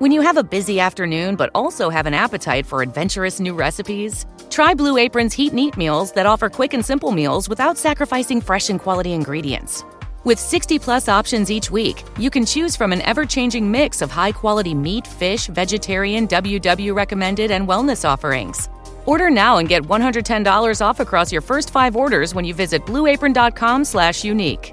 When you have a busy afternoon but also have an appetite for adventurous new recipes, try Blue Apron's Heat and Eat meals that offer quick and simple meals without sacrificing fresh and quality ingredients. With 60 plus options each week, you can choose from an ever changing mix of high quality meat, fish, vegetarian, WW recommended, and wellness offerings. Order now and get $110 off across your first five orders when you visit blueapron.com slash unique.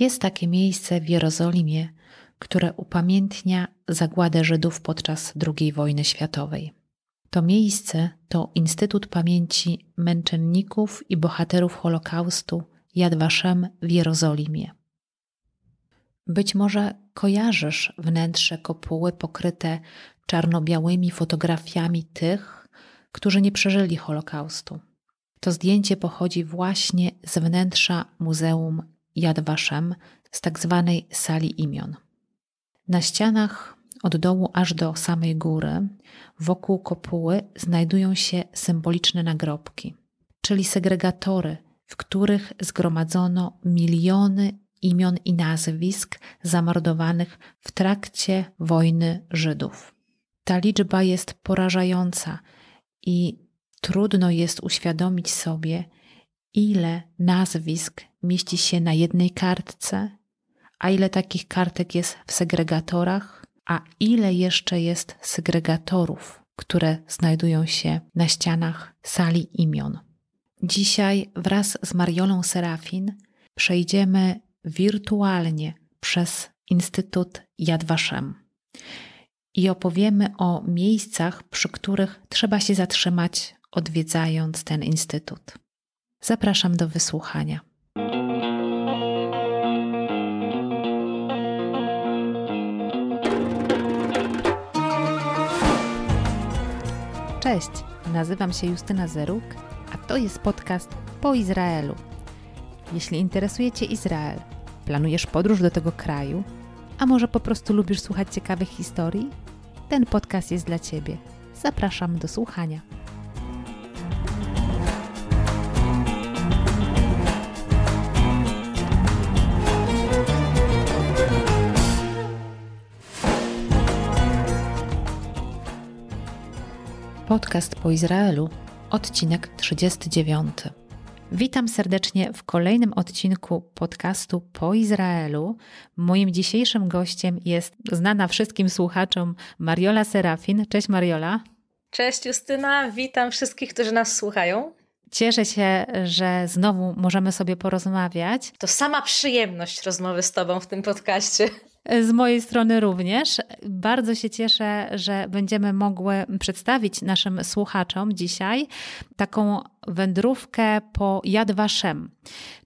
Jest takie miejsce w Jerozolimie, które upamiętnia zagładę Żydów podczas II wojny światowej. To miejsce to Instytut Pamięci Męczenników i Bohaterów Holokaustu Yad Vashem w Jerozolimie. Być może kojarzysz wnętrze kopuły pokryte czarno-białymi fotografiami tych, którzy nie przeżyli Holokaustu. To zdjęcie pochodzi właśnie z wnętrza Muzeum Yad Vashem z tak zwanej sali imion. Na ścianach od dołu aż do samej góry, wokół kopuły znajdują się symboliczne nagrobki, czyli segregatory, w których zgromadzono miliony imion i nazwisk zamordowanych w trakcie wojny Żydów. Ta liczba jest porażająca i trudno jest uświadomić sobie, ile nazwisk mieści się na jednej kartce, a ile takich kartek jest w segregatorach, a ile jeszcze jest segregatorów, które znajdują się na ścianach sali imion. Dzisiaj wraz z Mariolą Serafin przejdziemy wirtualnie przez Instytut Yad Vashem i opowiemy o miejscach, przy których trzeba się zatrzymać, odwiedzając ten instytut. Zapraszam do wysłuchania. Cześć, nazywam się Justyna Zeruk, a to jest podcast po Izraelu. Jeśli interesuje Cię Izrael, planujesz podróż do tego kraju, a może po prostu lubisz słuchać ciekawych historii, ten podcast jest dla Ciebie. Zapraszam do słuchania. Podcast po Izraelu, odcinek 39. Witam serdecznie w kolejnym odcinku podcastu po Izraelu. Moim dzisiejszym gościem jest znana wszystkim słuchaczom Mariola Serafin. Cześć Mariola. Cześć Justyna, witam wszystkich, którzy nas słuchają. Cieszę się, że znowu możemy sobie porozmawiać. To sama przyjemność rozmowy z Tobą w tym podcaście. Z mojej strony również. Bardzo się cieszę, że będziemy mogły przedstawić naszym słuchaczom dzisiaj taką wędrówkę po Yad Vashem,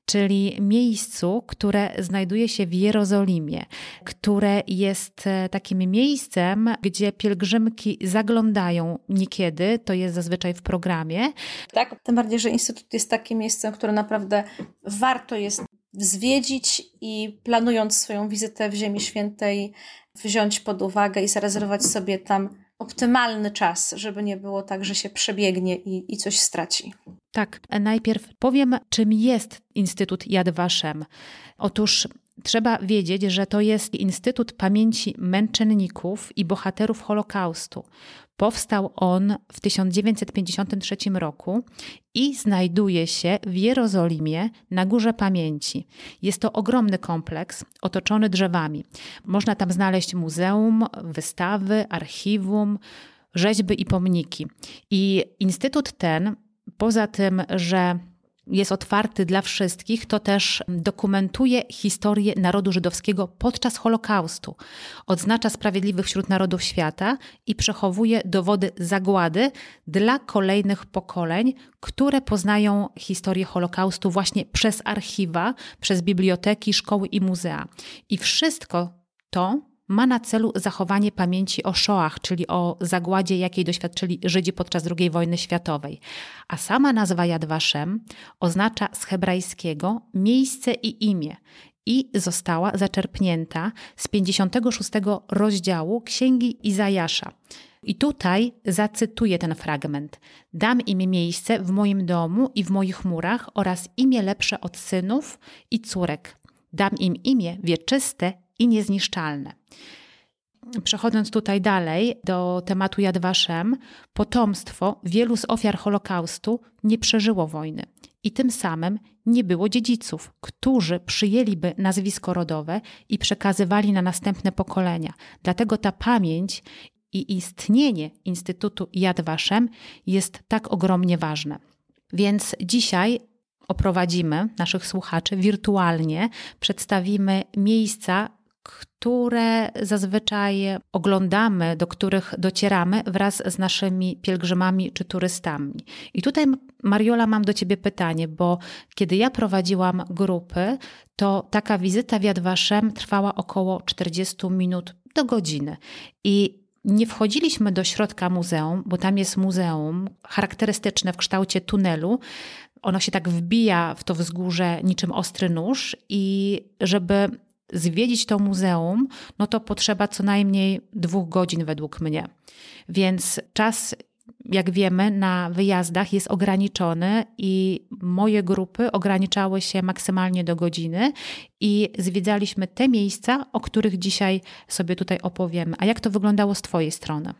czyli miejscu, które znajduje się w Jerozolimie, które jest e, takim miejscem, gdzie pielgrzymki zaglądają niekiedy, to jest zazwyczaj w programie. Tak, tym bardziej, że Instytut jest takim miejscem, które naprawdę warto jest zwiedzić i planując swoją wizytę w Ziemi Świętej, wziąć pod uwagę i zarezerwować sobie tam optymalny czas, żeby nie było tak, że się przebiegnie i, i coś straci. Tak, najpierw powiem, czym jest Instytut Yad Vashem. Otóż Trzeba wiedzieć, że to jest Instytut Pamięci Męczenników i Bohaterów Holokaustu. Powstał on w 1953 roku i znajduje się w Jerozolimie na Górze Pamięci. Jest to ogromny kompleks otoczony drzewami. Można tam znaleźć muzeum, wystawy, archiwum, rzeźby i pomniki. I instytut ten, poza tym, że jest otwarty dla wszystkich, to też dokumentuje historię narodu żydowskiego podczas Holokaustu. Odznacza sprawiedliwych wśród narodów świata i przechowuje dowody zagłady dla kolejnych pokoleń, które poznają historię Holokaustu właśnie przez archiwa, przez biblioteki, szkoły i muzea. I wszystko to ma na celu zachowanie pamięci o Shoah, czyli o zagładzie, jakiej doświadczyli Żydzi podczas II wojny światowej. A sama nazwa Yad Vashem oznacza z hebrajskiego miejsce i imię i została zaczerpnięta z 56 rozdziału Księgi Izajasza. I tutaj zacytuję ten fragment. Dam im miejsce w moim domu i w moich murach oraz imię lepsze od synów i córek. Dam im imię wieczyste i niezniszczalne. Przechodząc tutaj dalej do tematu Yad Vashem, potomstwo wielu z ofiar Holokaustu nie przeżyło wojny i tym samym nie było dziedziców, którzy przyjęliby nazwisko rodowe i przekazywali na następne pokolenia. Dlatego ta pamięć i istnienie Instytutu Yad Vashem jest tak ogromnie ważne. Więc dzisiaj oprowadzimy naszych słuchaczy wirtualnie, przedstawimy miejsca, które zazwyczaj oglądamy, do których docieramy wraz z naszymi pielgrzymami czy turystami. I tutaj, Mariola, mam do Ciebie pytanie, bo kiedy ja prowadziłam grupy, to taka wizyta w Yad Vashem trwała około 40 minut do godziny. I nie wchodziliśmy do środka muzeum, bo tam jest muzeum charakterystyczne w kształcie tunelu. Ono się tak wbija w to wzgórze niczym ostry nóż, i żeby zwiedzić to muzeum, no to potrzeba co najmniej dwóch godzin według mnie. Więc czas, jak wiemy, na wyjazdach jest ograniczony i moje grupy ograniczały się maksymalnie do godziny i zwiedzaliśmy te miejsca, o których dzisiaj sobie tutaj opowiemy. A jak to wyglądało z Twojej strony?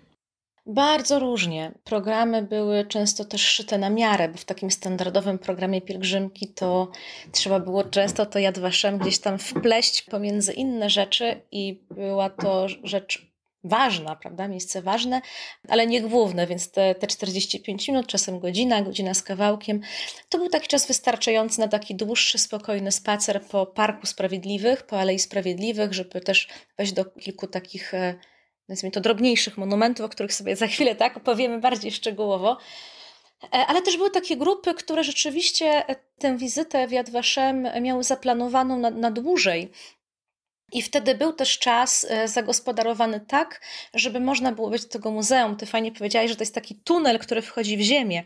Bardzo różnie. Programy były często też szyte na miarę, bo w takim standardowym programie pielgrzymki to trzeba było często to Yad gdzieś tam wpleść pomiędzy inne rzeczy i była to rzecz ważna, prawda? Miejsce ważne, ale nie główne, więc te, te 45 minut, czasem godzina, godzina z kawałkiem, to był taki czas wystarczający na taki dłuższy, spokojny spacer po Parku Sprawiedliwych, po Alei Sprawiedliwych, żeby też wejść do kilku takich e, nazwijmy to drobniejszych monumentów, o których sobie za chwilę tak opowiemy bardziej szczegółowo. E, ale też były takie grupy, które rzeczywiście tę wizytę w Yad Vashem miały zaplanowaną na, na dłużej. I wtedy był też czas e, zagospodarowany tak, żeby można było być do tego muzeum. Ty fajnie powiedziałaś, że to jest taki tunel, który wchodzi w ziemię.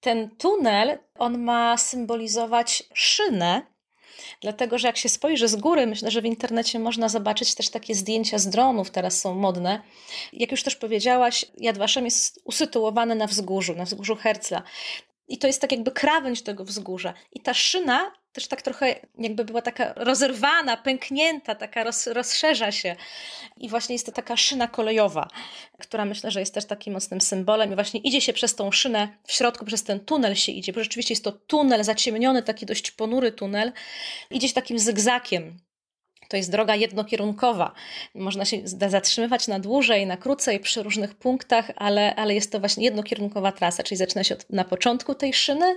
Ten tunel, on ma symbolizować szynę, Dlatego, że jak się spojrzy z góry, myślę, że w internecie można zobaczyć też takie zdjęcia z dronów, teraz są modne. Jak już też powiedziałaś, Yad Vashem jest usytuowany na wzgórzu, na wzgórzu Herzla. I to jest tak jakby krawędź tego wzgórza. I ta szyna też tak trochę jakby była taka rozerwana, pęknięta, taka roz, rozszerza się. I właśnie jest to taka szyna kolejowa, która myślę, że jest też takim mocnym symbolem. I właśnie idzie się przez tą szynę, w środku przez ten tunel się idzie, bo rzeczywiście jest to tunel zaciemniony, taki dość ponury tunel. Idzie się takim zygzakiem to jest droga jednokierunkowa. Można się zatrzymywać na dłużej, na krócej przy różnych punktach, ale, ale jest to właśnie jednokierunkowa trasa, czyli zaczyna się od, na początku tej szyny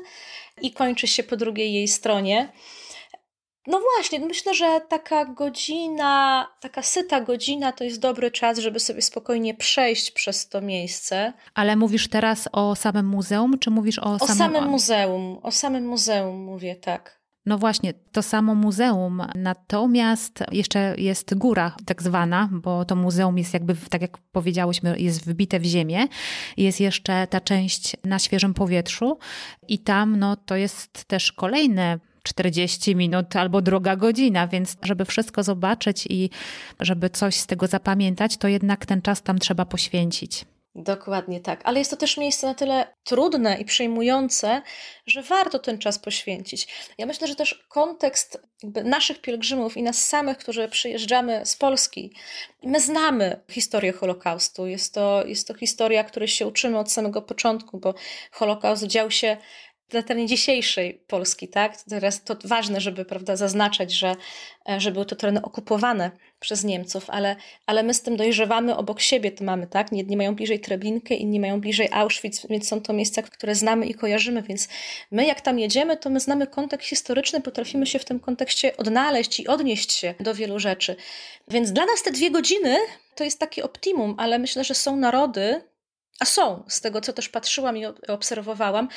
i kończy się po drugiej jej stronie. No właśnie, myślę, że taka godzina, taka syta godzina to jest dobry czas, żeby sobie spokojnie przejść przez to miejsce. Ale mówisz teraz o samym muzeum, czy mówisz o, o samym muzeum? O samym muzeum mówię, tak. No właśnie, to samo muzeum. Natomiast jeszcze jest góra tak zwana, bo to muzeum jest jakby, tak jak powiedziałyśmy, jest wbite w ziemię. Jest jeszcze ta część na świeżym powietrzu i tam no, to jest też kolejne 40 minut albo druga godzina, więc żeby wszystko zobaczyć i żeby coś z tego zapamiętać, to jednak ten czas tam trzeba poświęcić. Dokładnie tak, ale jest to też miejsce na tyle trudne i przejmujące, że warto ten czas poświęcić. Ja myślę, że też kontekst naszych pielgrzymów i nas samych, którzy przyjeżdżamy z Polski, my znamy historię Holokaustu. Jest to, jest to historia, której się uczymy od samego początku, bo Holokaust dział się na terenie dzisiejszej Polski, tak? Teraz to ważne, żeby prawda, zaznaczać, że, e, że były to tereny okupowane przez Niemców, ale, ale my z tym dojrzewamy obok siebie, to mamy, tak? Jedni mają bliżej Treblinkę, inni mają bliżej Auschwitz, więc są to miejsca, które znamy i kojarzymy, więc my jak tam jedziemy, to my znamy kontekst historyczny, potrafimy się w tym kontekście odnaleźć i odnieść się do wielu rzeczy. Więc dla nas te dwie godziny to jest taki optimum, ale myślę, że są narody, a są, z tego co też patrzyłam i obserwowałam,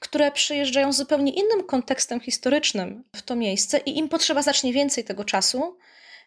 które przyjeżdżają z zupełnie innym kontekstem historycznym w to miejsce i im potrzeba znacznie więcej tego czasu,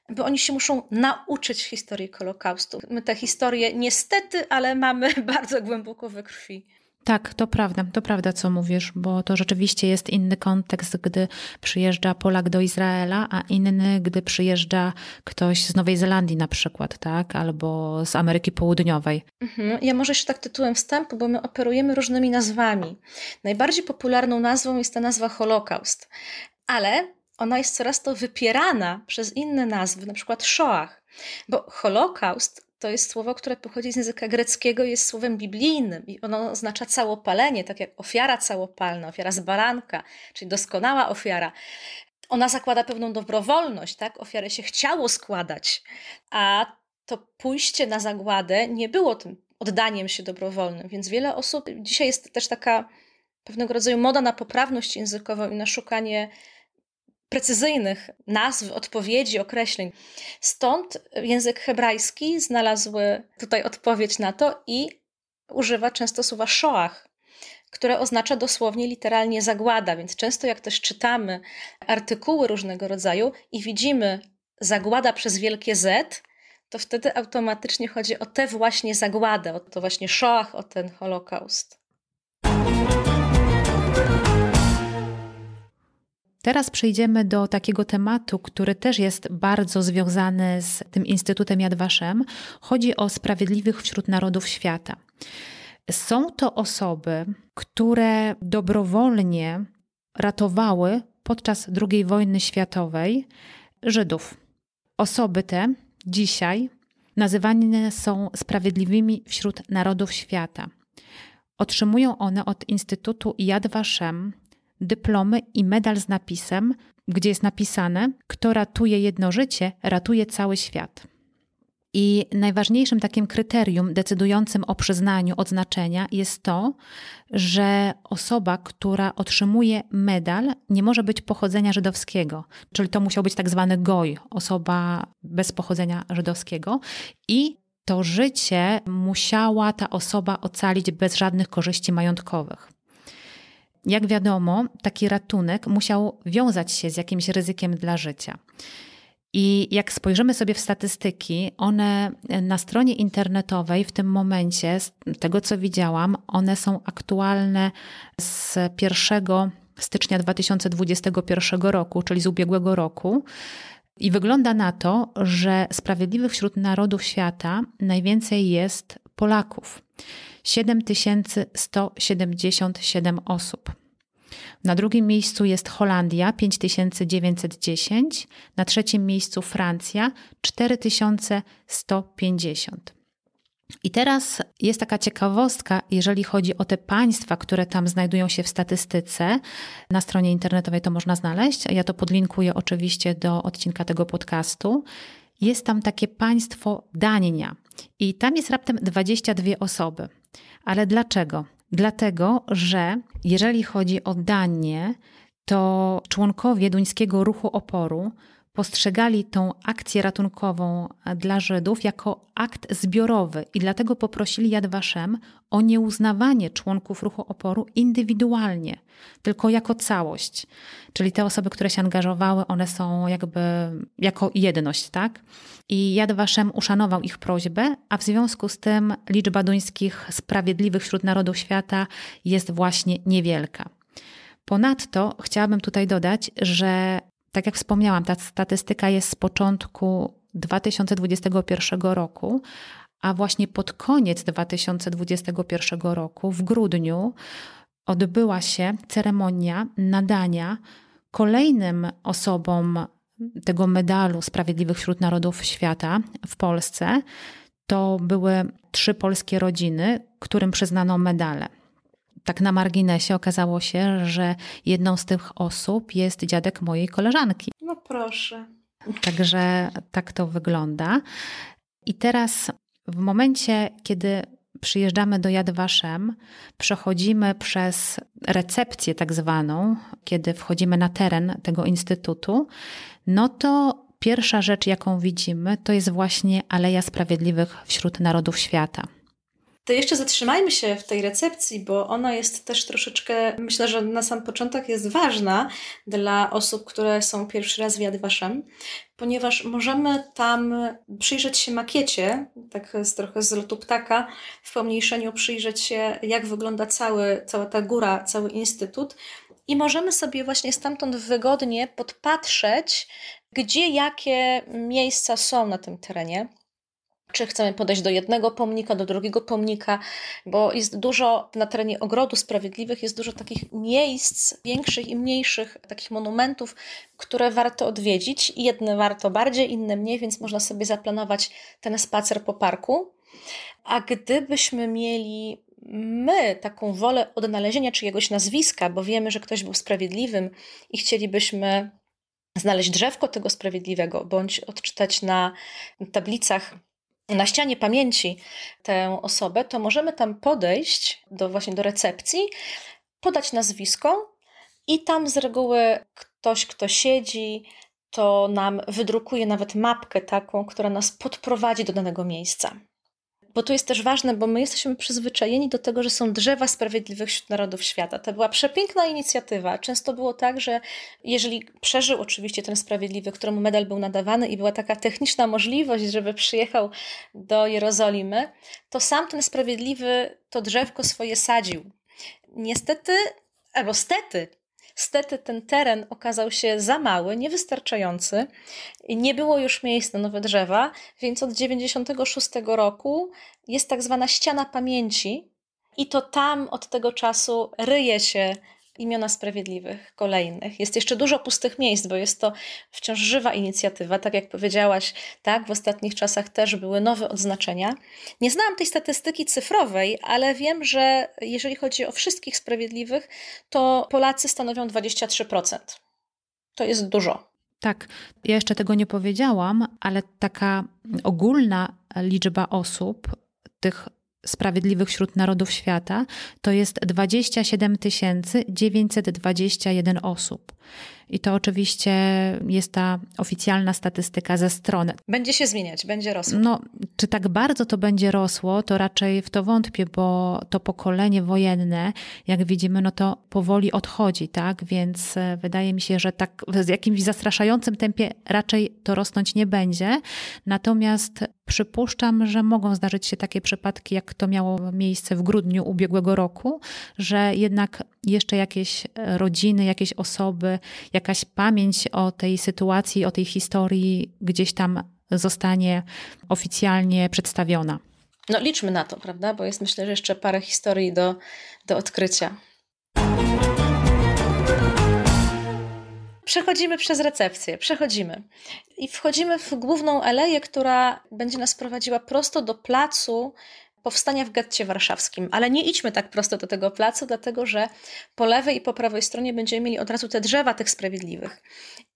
bo oni się muszą nauczyć historii Holokaustu. My te historie niestety, ale mamy bardzo głęboko we krwi. Tak, to prawda, to prawda, co mówisz, bo to rzeczywiście jest inny kontekst, gdy przyjeżdża Polak do Izraela, a inny, gdy przyjeżdża ktoś z Nowej Zelandii na przykład, tak, albo z Ameryki Południowej. Mhm. Ja może jeszcze tak tytułem wstępu, bo my operujemy różnymi nazwami. Najbardziej popularną nazwą jest ta nazwa Holokaust, ale ona jest coraz to wypierana przez inne nazwy, na przykład Shoah, bo Holokaust to jest słowo, które pochodzi z języka greckiego jest słowem biblijnym i ono oznacza całopalenie, tak jak ofiara całopalna, ofiara z baranka, czyli doskonała ofiara. Ona zakłada pewną dobrowolność, tak? Ofiarę się chciało składać, a to pójście na zagładę nie było tym oddaniem się dobrowolnym, więc wiele osób, dzisiaj jest też taka pewnego rodzaju moda na poprawność językową i na szukanie precyzyjnych nazw, odpowiedzi, określeń. Stąd język hebrajski znalazł tutaj odpowiedź na to i używa często słowa shoah, które oznacza dosłownie literalnie zagłada, więc często jak też czytamy artykuły różnego rodzaju i widzimy zagłada przez wielkie Z, to wtedy automatycznie chodzi o tę właśnie zagładę, o to właśnie shoah, o ten Holokaust. Teraz przejdziemy do takiego tematu, który też jest bardzo związany z tym Instytutem Yad Vashem. Chodzi o sprawiedliwych wśród narodów świata. Są to osoby, które dobrowolnie ratowały podczas II wojny światowej Żydów. Osoby te dzisiaj nazywane są sprawiedliwymi wśród narodów świata. Otrzymują one od Instytutu Yad Vashem dyplomy i medal z napisem, gdzie jest napisane: Kto ratuje jedno życie, ratuje cały świat. I najważniejszym takim kryterium decydującym o przyznaniu odznaczenia jest to, że osoba, która otrzymuje medal, nie może być pochodzenia żydowskiego, czyli to musiał być tak zwany goj, osoba bez pochodzenia żydowskiego. I to życie musiała ta osoba ocalić bez żadnych korzyści majątkowych. Jak wiadomo, taki ratunek musiał wiązać się z jakimś ryzykiem dla życia. I jak spojrzymy sobie w statystyki, one na stronie internetowej w tym momencie, z tego co widziałam, one są aktualne z 1 stycznia 2021 roku, czyli z ubiegłego roku. I wygląda na to, że sprawiedliwych wśród narodów świata najwięcej jest Polaków. 7177 osób. Na drugim miejscu jest Holandia 5910, na trzecim miejscu Francja 4150. I teraz jest taka ciekawostka, jeżeli chodzi o te państwa, które tam znajdują się w statystyce. Na stronie internetowej to można znaleźć. Ja to podlinkuję oczywiście do odcinka tego podcastu. Jest tam takie państwo Dania i tam jest raptem 22 osoby. Ale dlaczego? Dlatego, że jeżeli chodzi o Danię, to członkowie duńskiego ruchu oporu postrzegali tą akcję ratunkową dla Żydów jako akt zbiorowy i dlatego poprosili Yad Vashem o nieuznawanie członków ruchu oporu indywidualnie, tylko jako całość. Czyli te osoby, które się angażowały, one są jakby jako jedność, tak? I Yad Vashem uszanował ich prośbę, a w związku z tym liczba duńskich sprawiedliwych wśród narodów świata jest właśnie niewielka. Ponadto chciałabym tutaj dodać, że tak jak wspomniałam, ta statystyka jest z początku 2021 roku, a właśnie pod koniec 2021 roku, w grudniu, odbyła się ceremonia nadania kolejnym osobom tego medalu Sprawiedliwych wśród Narodów Świata w Polsce. To były trzy polskie rodziny, którym przyznano medale Tak na marginesie okazało się, że jedną z tych osób jest dziadek mojej koleżanki. No proszę. Także tak to wygląda. I teraz w momencie, kiedy przyjeżdżamy do Yad Vashem, przechodzimy przez recepcję tak zwaną, kiedy wchodzimy na teren tego instytutu, no to pierwsza rzecz, jaką widzimy, to jest właśnie Aleja Sprawiedliwych wśród Narodów Świata. To jeszcze zatrzymajmy się w tej recepcji, bo ona jest też troszeczkę, myślę, że na sam początek jest ważna dla osób, które są pierwszy raz w Yad Vashem, ponieważ możemy tam przyjrzeć się makiecie, tak z, trochę z lotu ptaka, w pomniejszeniu przyjrzeć się, jak wygląda cały, cała ta góra, cały instytut i możemy sobie właśnie stamtąd wygodnie podpatrzeć, gdzie jakie miejsca są na tym terenie czy chcemy podejść do jednego pomnika, do drugiego pomnika, bo jest dużo na terenie Ogrodu Sprawiedliwych, jest dużo takich miejsc, większych i mniejszych, takich monumentów, które warto odwiedzić. Jedne warto bardziej, inne mniej, więc można sobie zaplanować ten spacer po parku. A gdybyśmy mieli my taką wolę odnalezienia czyjegoś nazwiska, bo wiemy, że ktoś był sprawiedliwym i chcielibyśmy znaleźć drzewko tego sprawiedliwego, bądź odczytać na tablicach na ścianie pamięci tę osobę, to możemy tam podejść do właśnie do recepcji, podać nazwisko i tam z reguły ktoś, kto siedzi, to nam wydrukuje nawet mapkę taką, która nas podprowadzi do danego miejsca bo to jest też ważne, bo my jesteśmy przyzwyczajeni do tego, że są drzewa sprawiedliwych wśród narodów świata. To była przepiękna inicjatywa. Często było tak, że jeżeli przeżył oczywiście ten sprawiedliwy, któremu medal był nadawany i była taka techniczna możliwość, żeby przyjechał do Jerozolimy, to sam ten sprawiedliwy to drzewko swoje sadził. Niestety, albo stety, Stety ten teren okazał się za mały, niewystarczający. Nie było już miejsc na nowe drzewa, więc od 96 roku jest tak zwana ściana pamięci i to tam od tego czasu ryje się imiona sprawiedliwych, kolejnych. Jest jeszcze dużo pustych miejsc, bo jest to wciąż żywa inicjatywa. Tak jak powiedziałaś, tak, w ostatnich czasach też były nowe odznaczenia. Nie znałam tej statystyki cyfrowej, ale wiem, że jeżeli chodzi o wszystkich sprawiedliwych, to Polacy stanowią 23%. To jest dużo. Tak, ja jeszcze tego nie powiedziałam, ale taka ogólna liczba osób, tych sprawiedliwych wśród narodów świata to jest 27 921 osób. I to oczywiście jest ta oficjalna statystyka ze strony. Będzie się zmieniać, będzie rosło. No, czy tak bardzo to będzie rosło, to raczej w to wątpię, bo to pokolenie wojenne, jak widzimy, no to powoli odchodzi, tak? Więc e, wydaje mi się, że tak w jakimś zastraszającym tempie raczej to rosnąć nie będzie. Natomiast przypuszczam, że mogą zdarzyć się takie przypadki, jak to miało miejsce w grudniu ubiegłego roku, że jednak jeszcze jakieś rodziny, jakieś osoby, jakaś pamięć o tej sytuacji, o tej historii gdzieś tam zostanie oficjalnie przedstawiona. No liczmy na to, prawda? Bo jest myślę, że jeszcze parę historii do, do odkrycia. Przechodzimy przez recepcję, przechodzimy. I wchodzimy w główną aleję, która będzie nas prowadziła prosto do placu powstania w getcie warszawskim. Ale nie idźmy tak prosto do tego placu, dlatego że po lewej i po prawej stronie będziemy mieli od razu te drzewa tych sprawiedliwych.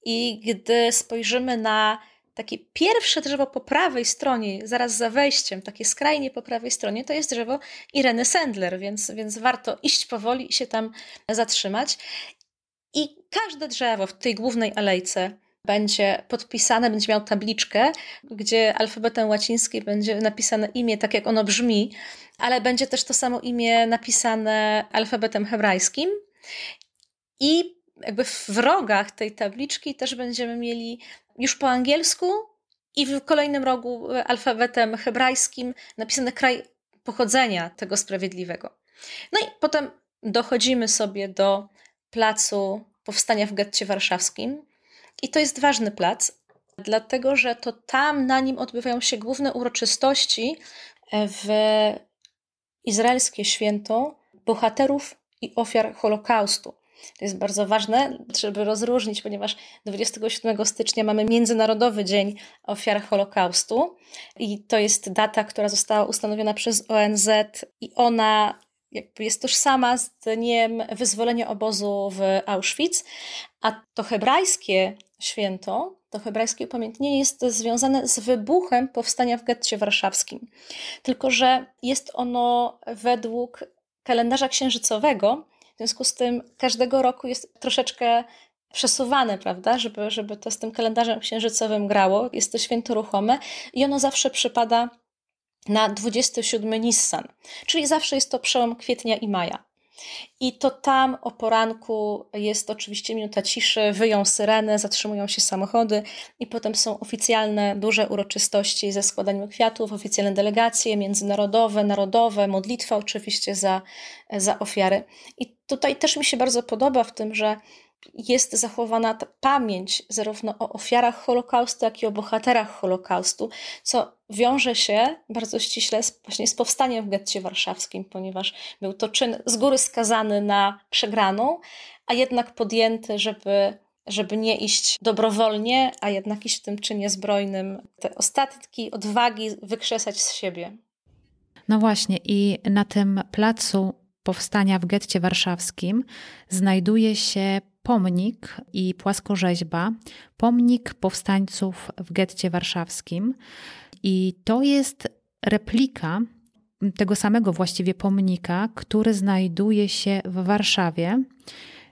I gdy spojrzymy na takie pierwsze drzewo po prawej stronie, zaraz za wejściem, takie skrajnie po prawej stronie, to jest drzewo Ireny Sendler, więc, więc warto iść powoli i się tam zatrzymać. I każde drzewo w tej głównej alejce będzie podpisane, będzie miał tabliczkę, gdzie alfabetem łacińskim będzie napisane imię tak, jak ono brzmi, ale będzie też to samo imię napisane alfabetem hebrajskim. I jakby w rogach tej tabliczki też będziemy mieli już po angielsku i w kolejnym rogu alfabetem hebrajskim napisany kraj pochodzenia tego sprawiedliwego. No i potem dochodzimy sobie do placu powstania w getcie warszawskim. I to jest ważny plac, dlatego że to tam na nim odbywają się główne uroczystości w izraelskie święto bohaterów i ofiar Holokaustu. To jest bardzo ważne, żeby rozróżnić, ponieważ 27 stycznia mamy Międzynarodowy Dzień Ofiar Holokaustu i to jest data, która została ustanowiona przez ONZ i ona jakby jest tożsama z dniem wyzwolenia obozu w Auschwitz, a to hebrajskie święto, to hebrajskie upamiętnienie jest związane z wybuchem powstania w getcie warszawskim. Tylko, że jest ono według kalendarza księżycowego, w związku z tym każdego roku jest troszeczkę przesuwane, prawda, żeby, żeby to z tym kalendarzem księżycowym grało. Jest to święto ruchome i ono zawsze przypada na 27 Nissan, czyli zawsze jest to przełom kwietnia i maja. I to tam o poranku jest oczywiście minuta ciszy, wyją syreny, zatrzymują się samochody i potem są oficjalne, duże uroczystości ze składaniem kwiatów, oficjalne delegacje międzynarodowe, narodowe, modlitwa oczywiście za, za ofiary. I tutaj też mi się bardzo podoba w tym, że jest zachowana pamięć zarówno o ofiarach Holokaustu, jak i o bohaterach Holokaustu, co wiąże się bardzo ściśle z, właśnie z powstaniem w getcie warszawskim, ponieważ był to czyn z góry skazany na przegraną, a jednak podjęty, żeby, żeby nie iść dobrowolnie, a jednak iść w tym czynie zbrojnym, te ostatki odwagi wykrzesać z siebie. No właśnie, i na tym placu powstania w getcie warszawskim znajduje się pomnik i płaskorzeźba, pomnik powstańców w getcie warszawskim. I to jest replika tego samego właściwie pomnika, który znajduje się w Warszawie,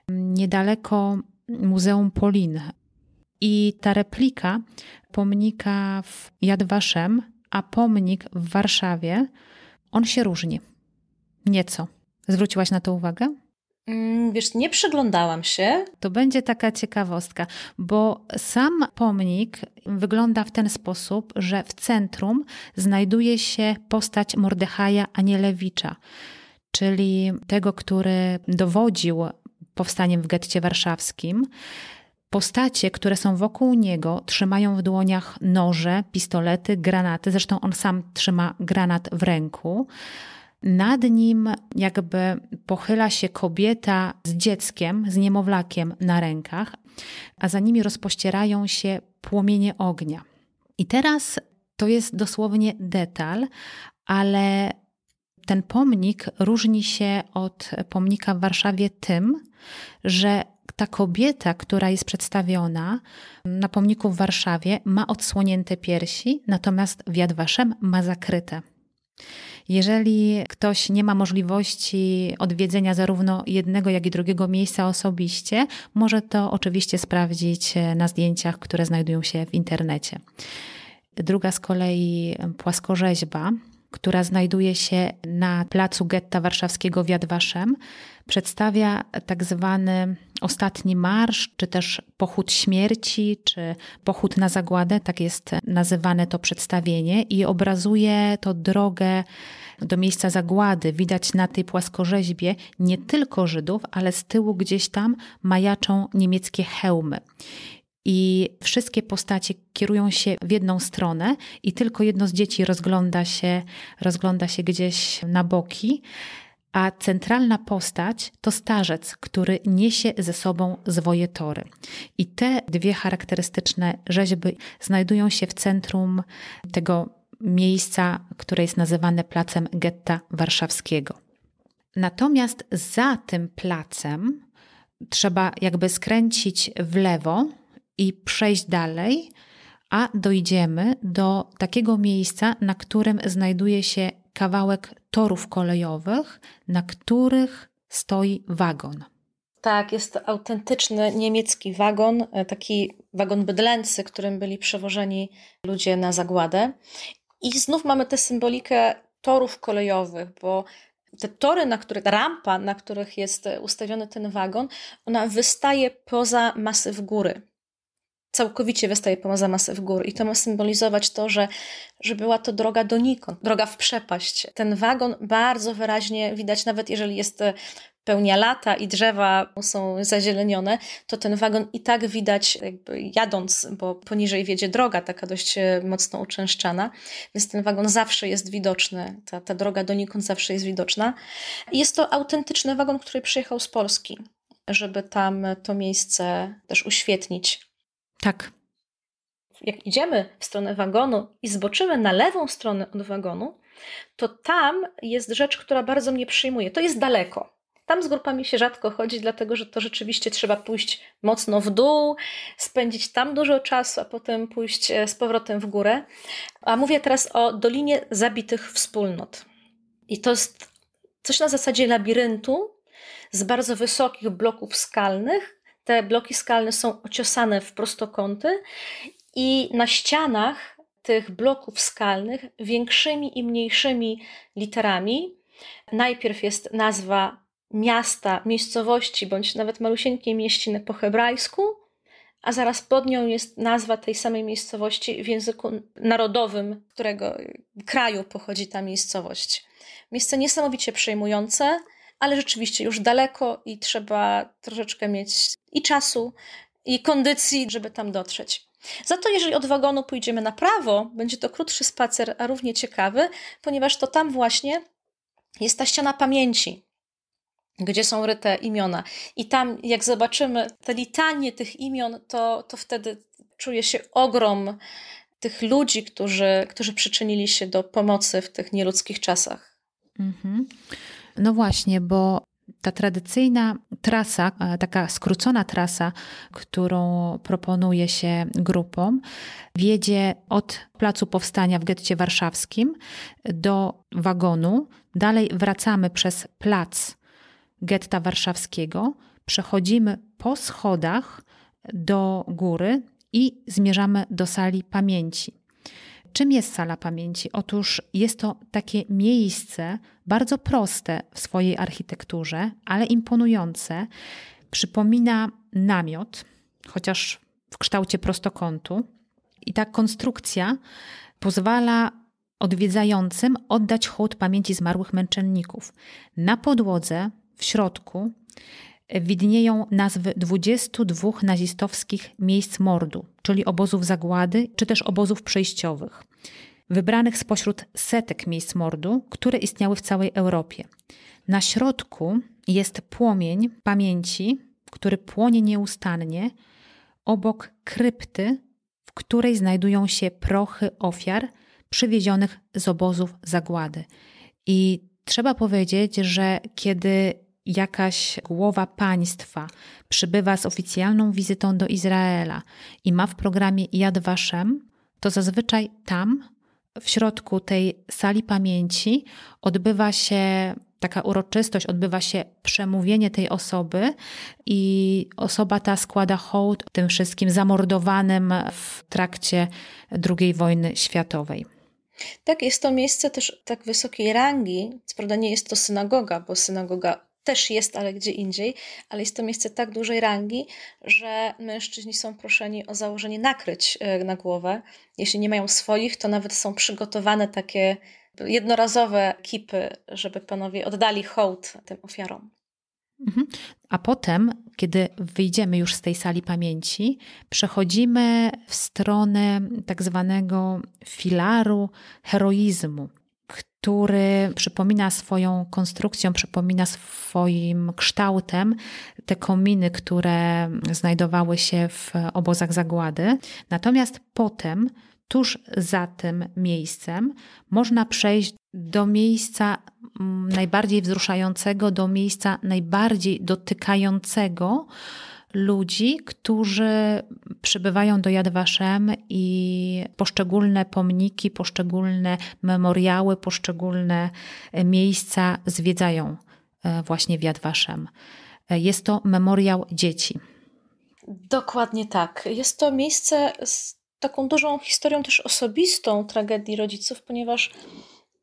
niedaleko Muzeum Polin. I ta replika pomnika w Yad Vashem, a pomnik w Warszawie, on się różni. Nieco. Zwróciłaś na to uwagę? Mm, wiesz, nie przyglądałam się. To będzie taka ciekawostka, bo sam pomnik wygląda w ten sposób, że w centrum znajduje się postać Mordechaja Anielewicza, czyli tego, który dowodził powstaniem w getcie warszawskim. Postacie, które są wokół niego, trzymają w dłoniach noże, pistolety, granaty. Zresztą on sam trzyma granat w ręku. Nad nim jakby pochyla się kobieta z dzieckiem, z niemowlakiem na rękach, a za nimi rozpościerają się płomienie ognia. I teraz to jest dosłownie detal, ale ten pomnik różni się od pomnika w Warszawie tym, że ta kobieta, która jest przedstawiona na pomniku w Warszawie, ma odsłonięte piersi, natomiast w Yad Vashem ma zakryte. Jeżeli ktoś nie ma możliwości odwiedzenia zarówno jednego, jak i drugiego miejsca osobiście, może to oczywiście sprawdzić na zdjęciach, które znajdują się w internecie. Druga z kolei płaskorzeźba, która znajduje się na placu getta warszawskiego w Jadwaszem, przedstawia tak zwany ostatni marsz, czy też pochód śmierci, czy pochód na zagładę, tak jest nazywane to przedstawienie, i obrazuje to drogę do miejsca zagłady. Widać na tej płaskorzeźbie nie tylko Żydów, ale z tyłu gdzieś tam majaczą niemieckie hełmy. I wszystkie postacie kierują się w jedną stronę, i tylko jedno z dzieci rozgląda się, rozgląda się gdzieś na boki a centralna postać to starzec, który niesie ze sobą zwoje tory. I te dwie charakterystyczne rzeźby znajdują się w centrum tego miejsca, które jest nazywane placem getta warszawskiego. Natomiast za tym placem trzeba jakby skręcić w lewo i przejść dalej, a dojdziemy do takiego miejsca, na którym znajduje się kawałek torów kolejowych, na których stoi wagon. Tak, jest to autentyczny niemiecki wagon, e, taki wagon bydlęcy, którym byli przewożeni ludzie na zagładę. I znów mamy tę symbolikę torów kolejowych, bo te tory, na których, rampa, na których jest ustawiony ten wagon, ona wystaje poza masyw góry całkowicie wystaje poza masę w gór i to ma symbolizować to, że, że była to droga donikąd, droga w przepaść. Ten wagon bardzo wyraźnie widać, nawet jeżeli jest e, pełnia lata i drzewa są zazielenione, to ten wagon i tak widać jakby jadąc, bo poniżej wiedzie droga taka dość e, mocno uczęszczana, więc ten wagon zawsze jest widoczny, ta, ta droga donikąd zawsze jest widoczna. Jest to autentyczny wagon, który przyjechał z Polski, żeby tam to miejsce też uświetnić tak. Jak idziemy w stronę wagonu i zboczymy na lewą stronę od wagonu, to tam jest rzecz, która bardzo mnie przyjmuje. To jest daleko. Tam z grupami się rzadko chodzi, dlatego że to rzeczywiście trzeba pójść mocno w dół, spędzić tam dużo czasu, a potem pójść e, z powrotem w górę. A mówię teraz o Dolinie Zabitych Wspólnot. I to jest coś na zasadzie labiryntu z bardzo wysokich bloków skalnych. Te bloki skalne są ociosane w prostokąty i na ścianach tych bloków skalnych większymi i mniejszymi literami najpierw jest nazwa miasta, miejscowości bądź nawet malusieńkiej mieściny po hebrajsku, a zaraz pod nią jest nazwa tej samej miejscowości w języku narodowym, którego kraju pochodzi ta miejscowość. Miejsce niesamowicie przejmujące, ale rzeczywiście już daleko i trzeba troszeczkę mieć i czasu, i kondycji, żeby tam dotrzeć. Za to, jeżeli od wagonu pójdziemy na prawo, będzie to krótszy spacer, a równie ciekawy, ponieważ to tam właśnie jest ta ściana pamięci, gdzie są ryte imiona. I tam, jak zobaczymy te litanie tych imion, to, to wtedy czuje się ogrom tych ludzi, którzy, którzy przyczynili się do pomocy w tych nieludzkich czasach. Mhm. No właśnie, bo ta tradycyjna trasa, e, taka skrócona trasa, którą proponuje się grupom, wiedzie od placu powstania w getcie warszawskim do wagonu. Dalej wracamy przez plac getta warszawskiego, przechodzimy po schodach do góry i zmierzamy do sali pamięci. Czym jest sala pamięci? Otóż jest to takie miejsce bardzo proste w swojej architekturze, ale imponujące. Przypomina namiot, chociaż w kształcie prostokątu. I ta konstrukcja pozwala odwiedzającym oddać hołd pamięci zmarłych męczenników. Na podłodze w środku widnieją nazwy 22 nazistowskich miejsc mordu, czyli obozów zagłady, czy też obozów przejściowych, wybranych spośród setek miejsc mordu, które istniały w całej Europie. Na środku jest płomień pamięci, który płonie nieustannie, obok krypty, w której znajdują się prochy ofiar przywiezionych z obozów zagłady. I trzeba powiedzieć, że kiedy jakaś głowa państwa przybywa z oficjalną wizytą do Izraela i ma w programie Yad Vashem, to zazwyczaj tam, w środku tej sali pamięci, odbywa się taka uroczystość, odbywa się przemówienie tej osoby i osoba ta składa hołd tym wszystkim zamordowanym w trakcie II wojny światowej. Tak, jest to miejsce też tak wysokiej rangi. Co prawda nie jest to synagoga, bo synagoga też jest, ale gdzie indziej, ale jest to miejsce tak dużej rangi, że mężczyźni są proszeni o założenie nakryć e, na głowę. Jeśli nie mają swoich, to nawet są przygotowane takie jednorazowe kipy, żeby panowie oddali hołd tym ofiarom. Mhm. A potem, kiedy wyjdziemy już z tej sali pamięci, przechodzimy w stronę tak zwanego filaru heroizmu który przypomina swoją konstrukcją, przypomina swoim kształtem te kominy, które znajdowały się w obozach zagłady. Natomiast potem, tuż za tym miejscem, można przejść do miejsca mm, najbardziej wzruszającego, do miejsca najbardziej dotykającego ludzi, którzy przybywają do Yad Vashem i poszczególne pomniki, poszczególne memoriały, poszczególne e, miejsca zwiedzają e, właśnie w Yad. E, jest to memoriał dzieci. Dokładnie tak. Jest to miejsce z taką dużą historią też osobistą tragedii rodziców, ponieważ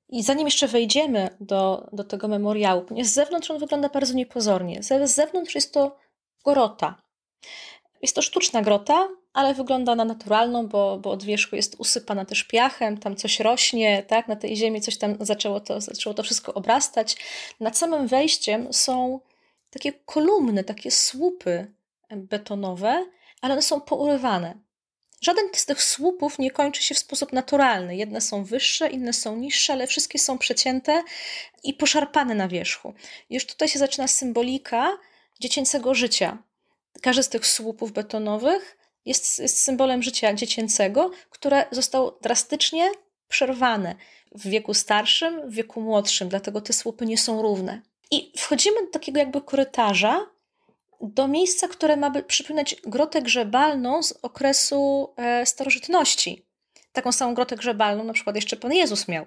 i zanim jeszcze wejdziemy do, do tego memoriału, ponieważ z zewnątrz on wygląda bardzo niepozornie. Z zewnątrz jest to grota. Jest to sztuczna grota, ale wygląda na naturalną, bo, bo od wierzchu jest usypana też piachem, tam coś rośnie, tak? na tej ziemi coś tam zaczęło to, zaczęło to wszystko obrastać. Nad samym wejściem są takie kolumny, takie słupy betonowe, ale one są pourywane. Żaden z tych słupów nie kończy się w sposób naturalny. Jedne są wyższe, inne są niższe, ale wszystkie są przecięte i poszarpane na wierzchu. Już tutaj się zaczyna symbolika dziecięcego życia. Każdy z tych słupów betonowych jest, jest symbolem życia dziecięcego, które zostało drastycznie przerwane w wieku starszym, w wieku młodszym, dlatego te słupy nie są równe. I wchodzimy do takiego jakby korytarza, do miejsca, które ma przypominać grotę grzebalną z okresu e, starożytności. Taką samą grotę grzebalną na przykład jeszcze Pan Jezus miał.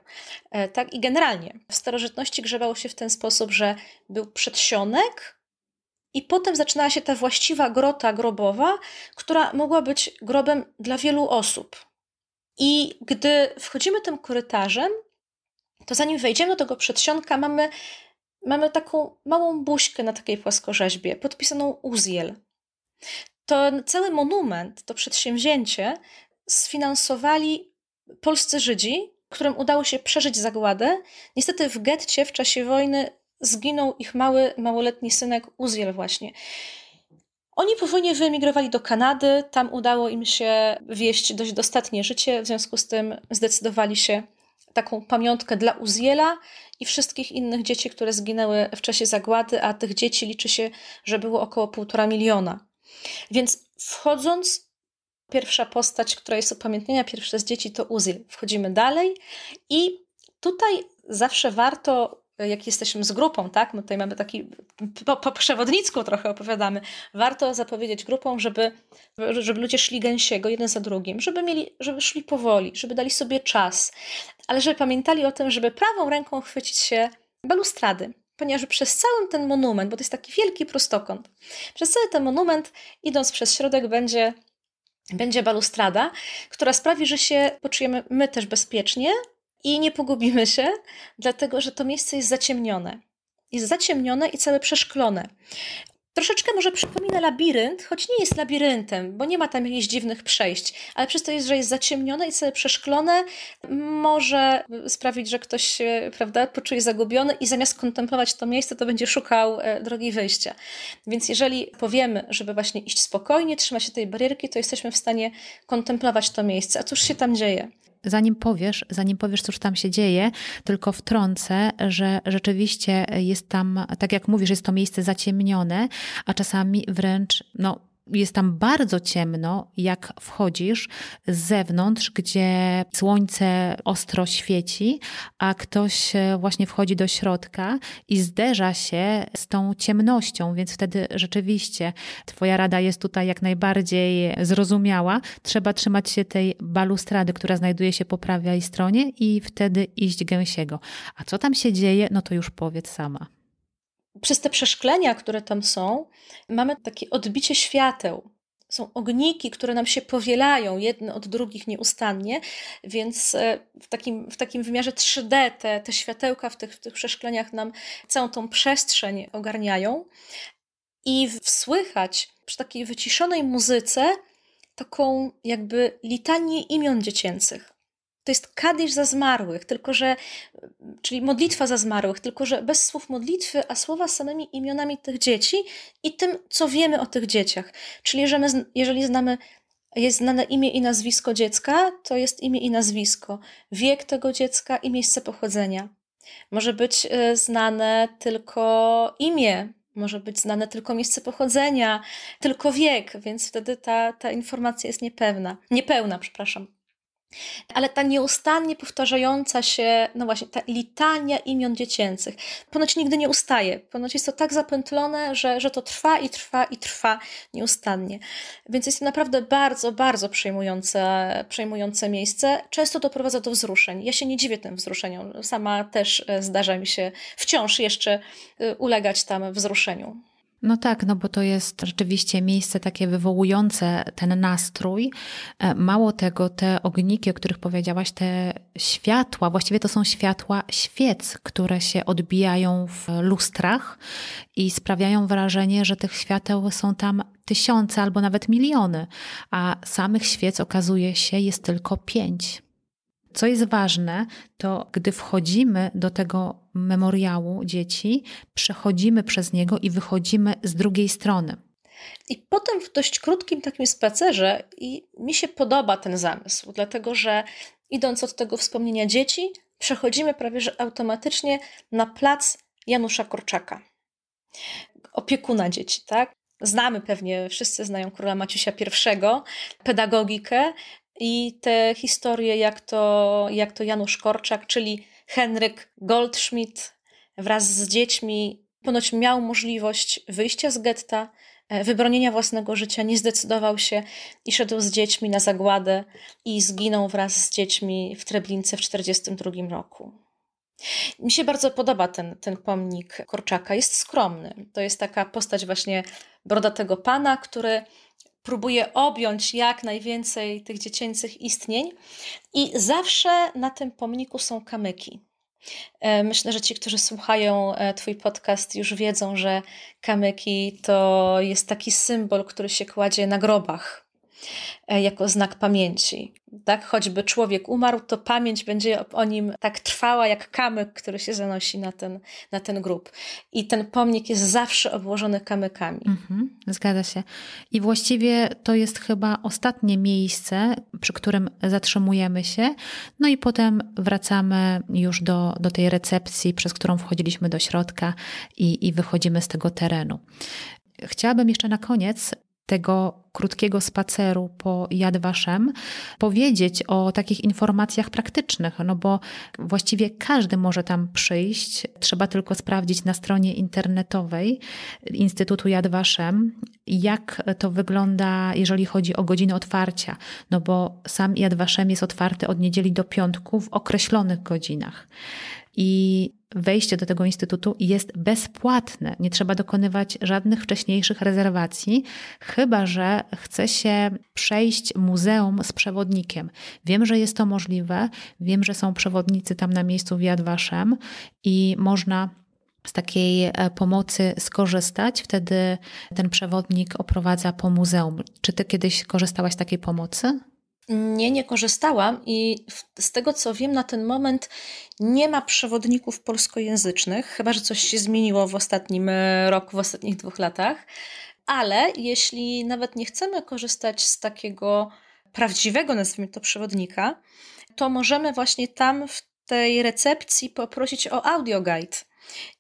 E, tak i generalnie. W starożytności grzebało się w ten sposób, że był przedsionek i potem zaczynała się ta właściwa grota grobowa, która mogła być grobem dla wielu osób. I gdy wchodzimy tym korytarzem, to zanim wejdziemy do tego przedsionka, mamy, mamy taką małą buźkę na takiej płaskorzeźbie, podpisaną Uziel. To cały monument, to przedsięwzięcie sfinansowali polscy Żydzi, którym udało się przeżyć zagładę. Niestety w getcie w czasie wojny zginął ich mały, małoletni synek Uziel właśnie. Oni po wojnie wyemigrowali do Kanady, tam udało im się wieść dość dostatnie życie, w związku z tym zdecydowali się taką pamiątkę dla Uziela i wszystkich innych dzieci, które zginęły w czasie zagłady, a tych dzieci liczy się, że było około półtora miliona. Więc wchodząc, pierwsza postać, która jest upamiętnienia pierwsze z dzieci to Uziel. Wchodzimy dalej i tutaj zawsze warto jak jesteśmy z grupą, tak? My tutaj mamy taki, po, po przewodnicku trochę opowiadamy, warto zapowiedzieć grupom, żeby, żeby ludzie szli gęsiego jeden za drugim, żeby mieli, żeby szli powoli, żeby dali sobie czas, ale żeby pamiętali o tym, żeby prawą ręką chwycić się balustrady, ponieważ przez cały ten monument, bo to jest taki wielki prostokąt, przez cały ten monument, idąc przez środek, będzie będzie balustrada, która sprawi, że się poczujemy my też bezpiecznie, i nie pogubimy się, dlatego że to miejsce jest zaciemnione. Jest zaciemnione i całe przeszklone. Troszeczkę może przypomina labirynt, choć nie jest labiryntem, bo nie ma tam jakichś dziwnych przejść, ale przez to, jest, że jest zaciemnione i całe przeszklone, może sprawić, że ktoś się prawda, poczuje zagubiony i zamiast kontemplować to miejsce, to będzie szukał e, drogi wyjścia. Więc jeżeli powiemy, żeby właśnie iść spokojnie, trzymać się tej barierki, to jesteśmy w stanie kontemplować to miejsce. A cóż się tam dzieje? Zanim powiesz, zanim powiesz, cóż tam się dzieje, tylko wtrącę, że rzeczywiście jest tam, tak jak mówisz, jest to miejsce zaciemnione, a czasami wręcz, no, jest tam bardzo ciemno, jak wchodzisz z zewnątrz, gdzie słońce ostro świeci, a ktoś e, właśnie wchodzi do środka i zderza się z tą ciemnością, więc wtedy rzeczywiście Twoja rada jest tutaj jak najbardziej zrozumiała. Trzeba trzymać się tej balustrady, która znajduje się po prawej stronie i wtedy iść gęsiego. A co tam się dzieje, no to już powiedz sama przez te przeszklenia, które tam są, mamy takie odbicie świateł. Są ogniki, które nam się powielają jedne od drugich nieustannie, więc e, w takim, w takim wymiarze 3D te, te światełka w tych, w tych przeszkleniach nam całą tą przestrzeń ogarniają. I słychać przy takiej wyciszonej muzyce taką jakby litanię imion dziecięcych. To jest kadisz za zmarłych, tylko że, czyli modlitwa za zmarłych, tylko że bez słów modlitwy, a słowa samymi imionami tych dzieci i tym, co wiemy o tych dzieciach. Czyli że my, jeżeli znamy, jest znane imię i nazwisko dziecka, to jest imię i nazwisko, wiek tego dziecka i miejsce pochodzenia. Może być e, znane tylko imię, może być znane tylko miejsce pochodzenia, tylko wiek, więc wtedy ta, ta informacja jest niepewna, niepełna, przepraszam. Ale ta nieustannie powtarzająca się, no właśnie, ta litania imion dziecięcych, ponoć nigdy nie ustaje. Ponoć jest to tak zapętlone, że, że to trwa i trwa i trwa nieustannie. Więc jest to naprawdę bardzo, bardzo przejmujące, przejmujące miejsce. Często doprowadza do wzruszeń. Ja się nie dziwię tym wzruszeniom. Sama też e, zdarza mi się wciąż jeszcze e, ulegać tam wzruszeniu. No tak, no bo to jest rzeczywiście miejsce takie wywołujące ten nastrój. E, mało tego, te ogniki, o których powiedziałaś, te światła, właściwie to są światła świec, które się odbijają w lustrach i sprawiają wrażenie, że tych świateł są tam tysiące albo nawet miliony, a samych świec okazuje się jest tylko pięć. Co jest ważne, to gdy wchodzimy do tego memoriału dzieci, przechodzimy przez niego i wychodzimy z drugiej strony. I potem w dość krótkim takim spacerze i mi się podoba ten zamysł, dlatego że idąc od tego wspomnienia dzieci, przechodzimy prawie że automatycznie na plac Janusza Korczaka, opiekuna dzieci, tak? Znamy pewnie, wszyscy znają króla Maciusia I, pedagogikę, i te historie, jak to, jak to Janusz Korczak, czyli Henryk Goldschmidt wraz z dziećmi ponoć miał możliwość wyjścia z getta, e, wybronienia własnego życia, nie zdecydował się i szedł z dziećmi na zagładę i zginął wraz z dziećmi w Treblince w 1942 roku. Mi się bardzo podoba ten, ten pomnik Korczaka. Jest skromny. To jest taka postać właśnie brodatego pana, który próbuje objąć jak najwięcej tych dziecięcych istnień i zawsze na tym pomniku są kamyki. E, myślę, że ci, którzy słuchają e, Twój podcast, już wiedzą, że kamyki to jest taki symbol, który się kładzie na grobach jako znak pamięci. Tak, choćby człowiek umarł, to pamięć będzie o nim tak trwała jak kamyk, który się zanosi na ten, na ten grób. I ten pomnik jest zawsze obłożony kamykami. Mhm, zgadza się. I właściwie to jest chyba ostatnie miejsce, przy którym zatrzymujemy się, no i potem wracamy już do, do tej recepcji, przez którą wchodziliśmy do środka i, i wychodzimy z tego terenu. Chciałabym jeszcze na koniec tego krótkiego spaceru po Yad Vashem powiedzieć o takich informacjach praktycznych, no bo właściwie każdy może tam przyjść. Trzeba tylko sprawdzić na stronie internetowej Instytutu Yad Vashem, jak to wygląda, jeżeli chodzi o godziny otwarcia, no bo sam Yad Vashem jest otwarty od niedzieli do piątku w określonych godzinach. I wejście do tego instytutu jest bezpłatne. Nie trzeba dokonywać żadnych wcześniejszych rezerwacji, chyba że chce się przejść muzeum z przewodnikiem. Wiem, że jest to możliwe, wiem, że są przewodnicy tam na miejscu w Yad Vashem i można z takiej e, pomocy skorzystać. Wtedy ten przewodnik oprowadza po muzeum. Czy ty kiedyś korzystałaś z takiej pomocy? Nie, nie korzystałam i z tego co wiem, na ten moment nie ma przewodników polskojęzycznych, chyba że coś się zmieniło w ostatnim e, roku, w ostatnich dwóch latach. Ale jeśli nawet nie chcemy korzystać z takiego prawdziwego, nazwijmy to, przewodnika, to możemy właśnie tam w tej recepcji poprosić o audioguide,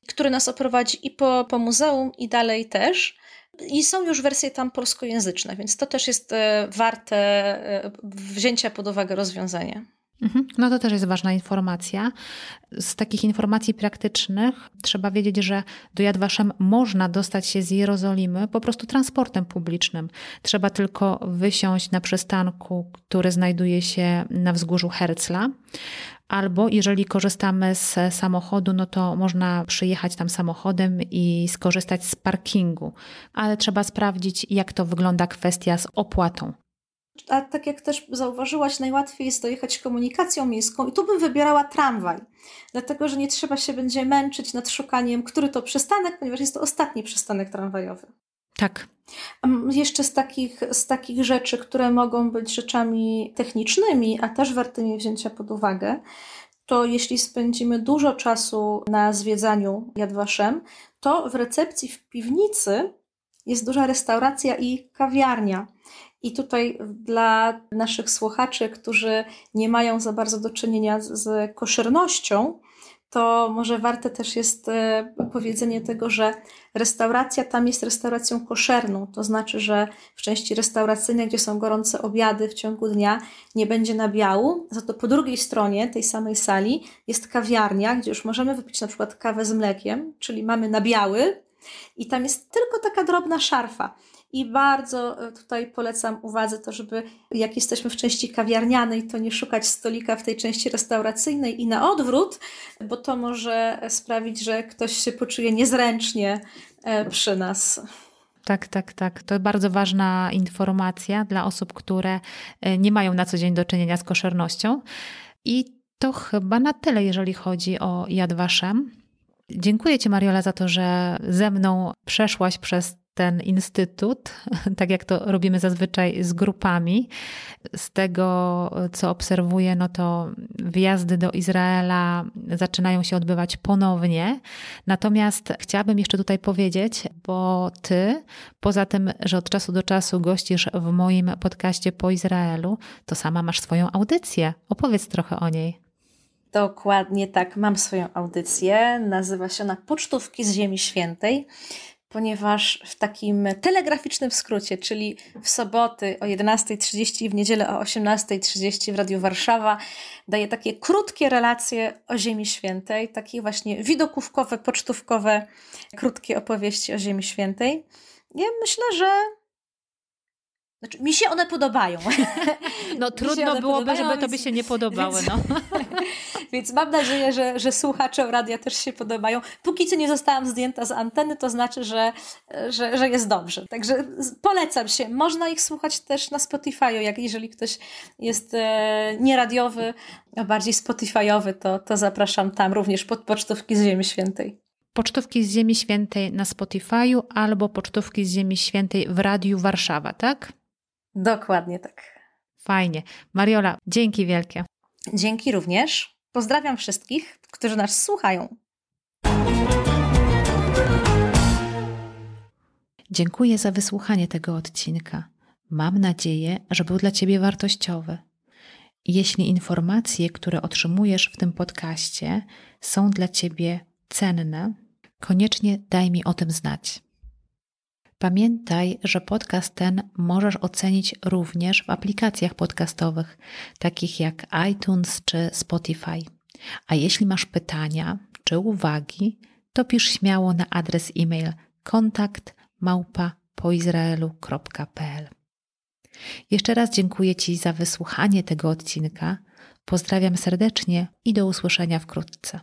który nas oprowadzi i po, po muzeum, i dalej też. I są już wersje tam polskojęzyczne, więc to też jest e, warte e, wzięcia pod uwagę rozwiązanie. Mhm. No to też jest ważna informacja. Z takich informacji praktycznych trzeba wiedzieć, że do Yad Vashem można dostać się z Jerozolimy po prostu transportem publicznym. Trzeba tylko wysiąść na przystanku, który znajduje się na wzgórzu Herzla. Albo jeżeli korzystamy z samochodu, no to można przyjechać tam samochodem i skorzystać z parkingu, ale trzeba sprawdzić, jak to wygląda kwestia z opłatą. A tak jak też zauważyłaś, najłatwiej jest dojechać komunikacją miejską i tu bym wybierała tramwaj, dlatego że nie trzeba się będzie męczyć nad szukaniem, który to przystanek, ponieważ jest to ostatni przystanek tramwajowy. Tak. Jeszcze z takich, z takich rzeczy, które mogą być rzeczami technicznymi, a też wartymi wzięcia pod uwagę, to jeśli spędzimy dużo czasu na zwiedzaniu Yad Vashem, to w recepcji w piwnicy jest duża restauracja i kawiarnia. I tutaj dla naszych słuchaczy, którzy nie mają za bardzo do czynienia z, koszernością, to może warte też jest e, powiedzenie tego, że restauracja tam jest restauracją koszerną. To znaczy, że w części restauracyjnej, gdzie są gorące obiady w ciągu dnia, nie będzie nabiału. Za to po drugiej stronie tej samej sali jest kawiarnia, gdzie już możemy wypić na przykład kawę z mlekiem, czyli mamy nabiały i tam jest tylko taka drobna szarfa. I bardzo e, tutaj polecam uwadze to, żeby jak jesteśmy w części kawiarnianej, to nie szukać stolika w tej części restauracyjnej i na odwrót, bo to może sprawić, że ktoś się poczuje niezręcznie e, przy nas. Tak, tak, tak. To bardzo ważna informacja dla osób, które e, nie mają na co dzień do czynienia z koszernością. I to chyba na tyle, jeżeli chodzi o Yad Vashem. Dziękuję Ci, Mariola, za to, że ze mną przeszłaś przez ten instytut, tak jak to robimy zazwyczaj z grupami. Z tego, co obserwuję, no to wyjazdy do Izraela zaczynają się odbywać ponownie. Natomiast chciałabym jeszcze tutaj powiedzieć, bo ty, poza tym, że od czasu do czasu gościsz w moim podcaście po Izraelu, to sama masz swoją audycję. Opowiedz trochę o niej. Dokładnie tak, mam swoją audycję. Nazywa się ona Pocztówki z Ziemi Świętej. Ponieważ w takim telegraficznym skrócie, czyli w soboty o 11.30 i w niedzielę o 18.30 w Radiu Warszawa daje takie krótkie relacje o Ziemi Świętej, takie właśnie widokówkowe, pocztówkowe, krótkie opowieści o Ziemi Świętej. Ja myślę, że znaczy, mi się one podobają. No trudno byłoby, podobają, żeby tobie się nie podobały. Więc, no. więc mam nadzieję, że, że słuchaczom radia też się podobają. Póki co nie zostałam zdjęta z anteny, to znaczy, że, że, że jest dobrze. Także polecam się. Można ich słuchać też na Spotify'u, jak jeżeli ktoś jest e, nieradiowy, a bardziej Spotify'owy, to, to zapraszam tam również pod pocztówki z Ziemi Świętej pocztówki z Ziemi Świętej na Spotify'u albo pocztówki z Ziemi Świętej w Radiu Warszawa, tak? Dokładnie tak. Fajnie. Mariola, dzięki wielkie. Dzięki również. Pozdrawiam wszystkich, którzy nas słuchają. Dziękuję za wysłuchanie tego odcinka. Mam nadzieję, że był dla Ciebie wartościowy. Jeśli informacje, które otrzymujesz w tym podcaście, są dla Ciebie cenne, koniecznie daj mi o tym znać. Pamiętaj, że podcast ten możesz ocenić również w aplikacjach podcastowych, takich jak iTunes czy Spotify. A jeśli masz pytania czy uwagi, to pisz śmiało na adres e-mail kontakt poizraelu.pl. Jeszcze raz dziękuję Ci za wysłuchanie tego odcinka. Pozdrawiam serdecznie i do usłyszenia wkrótce.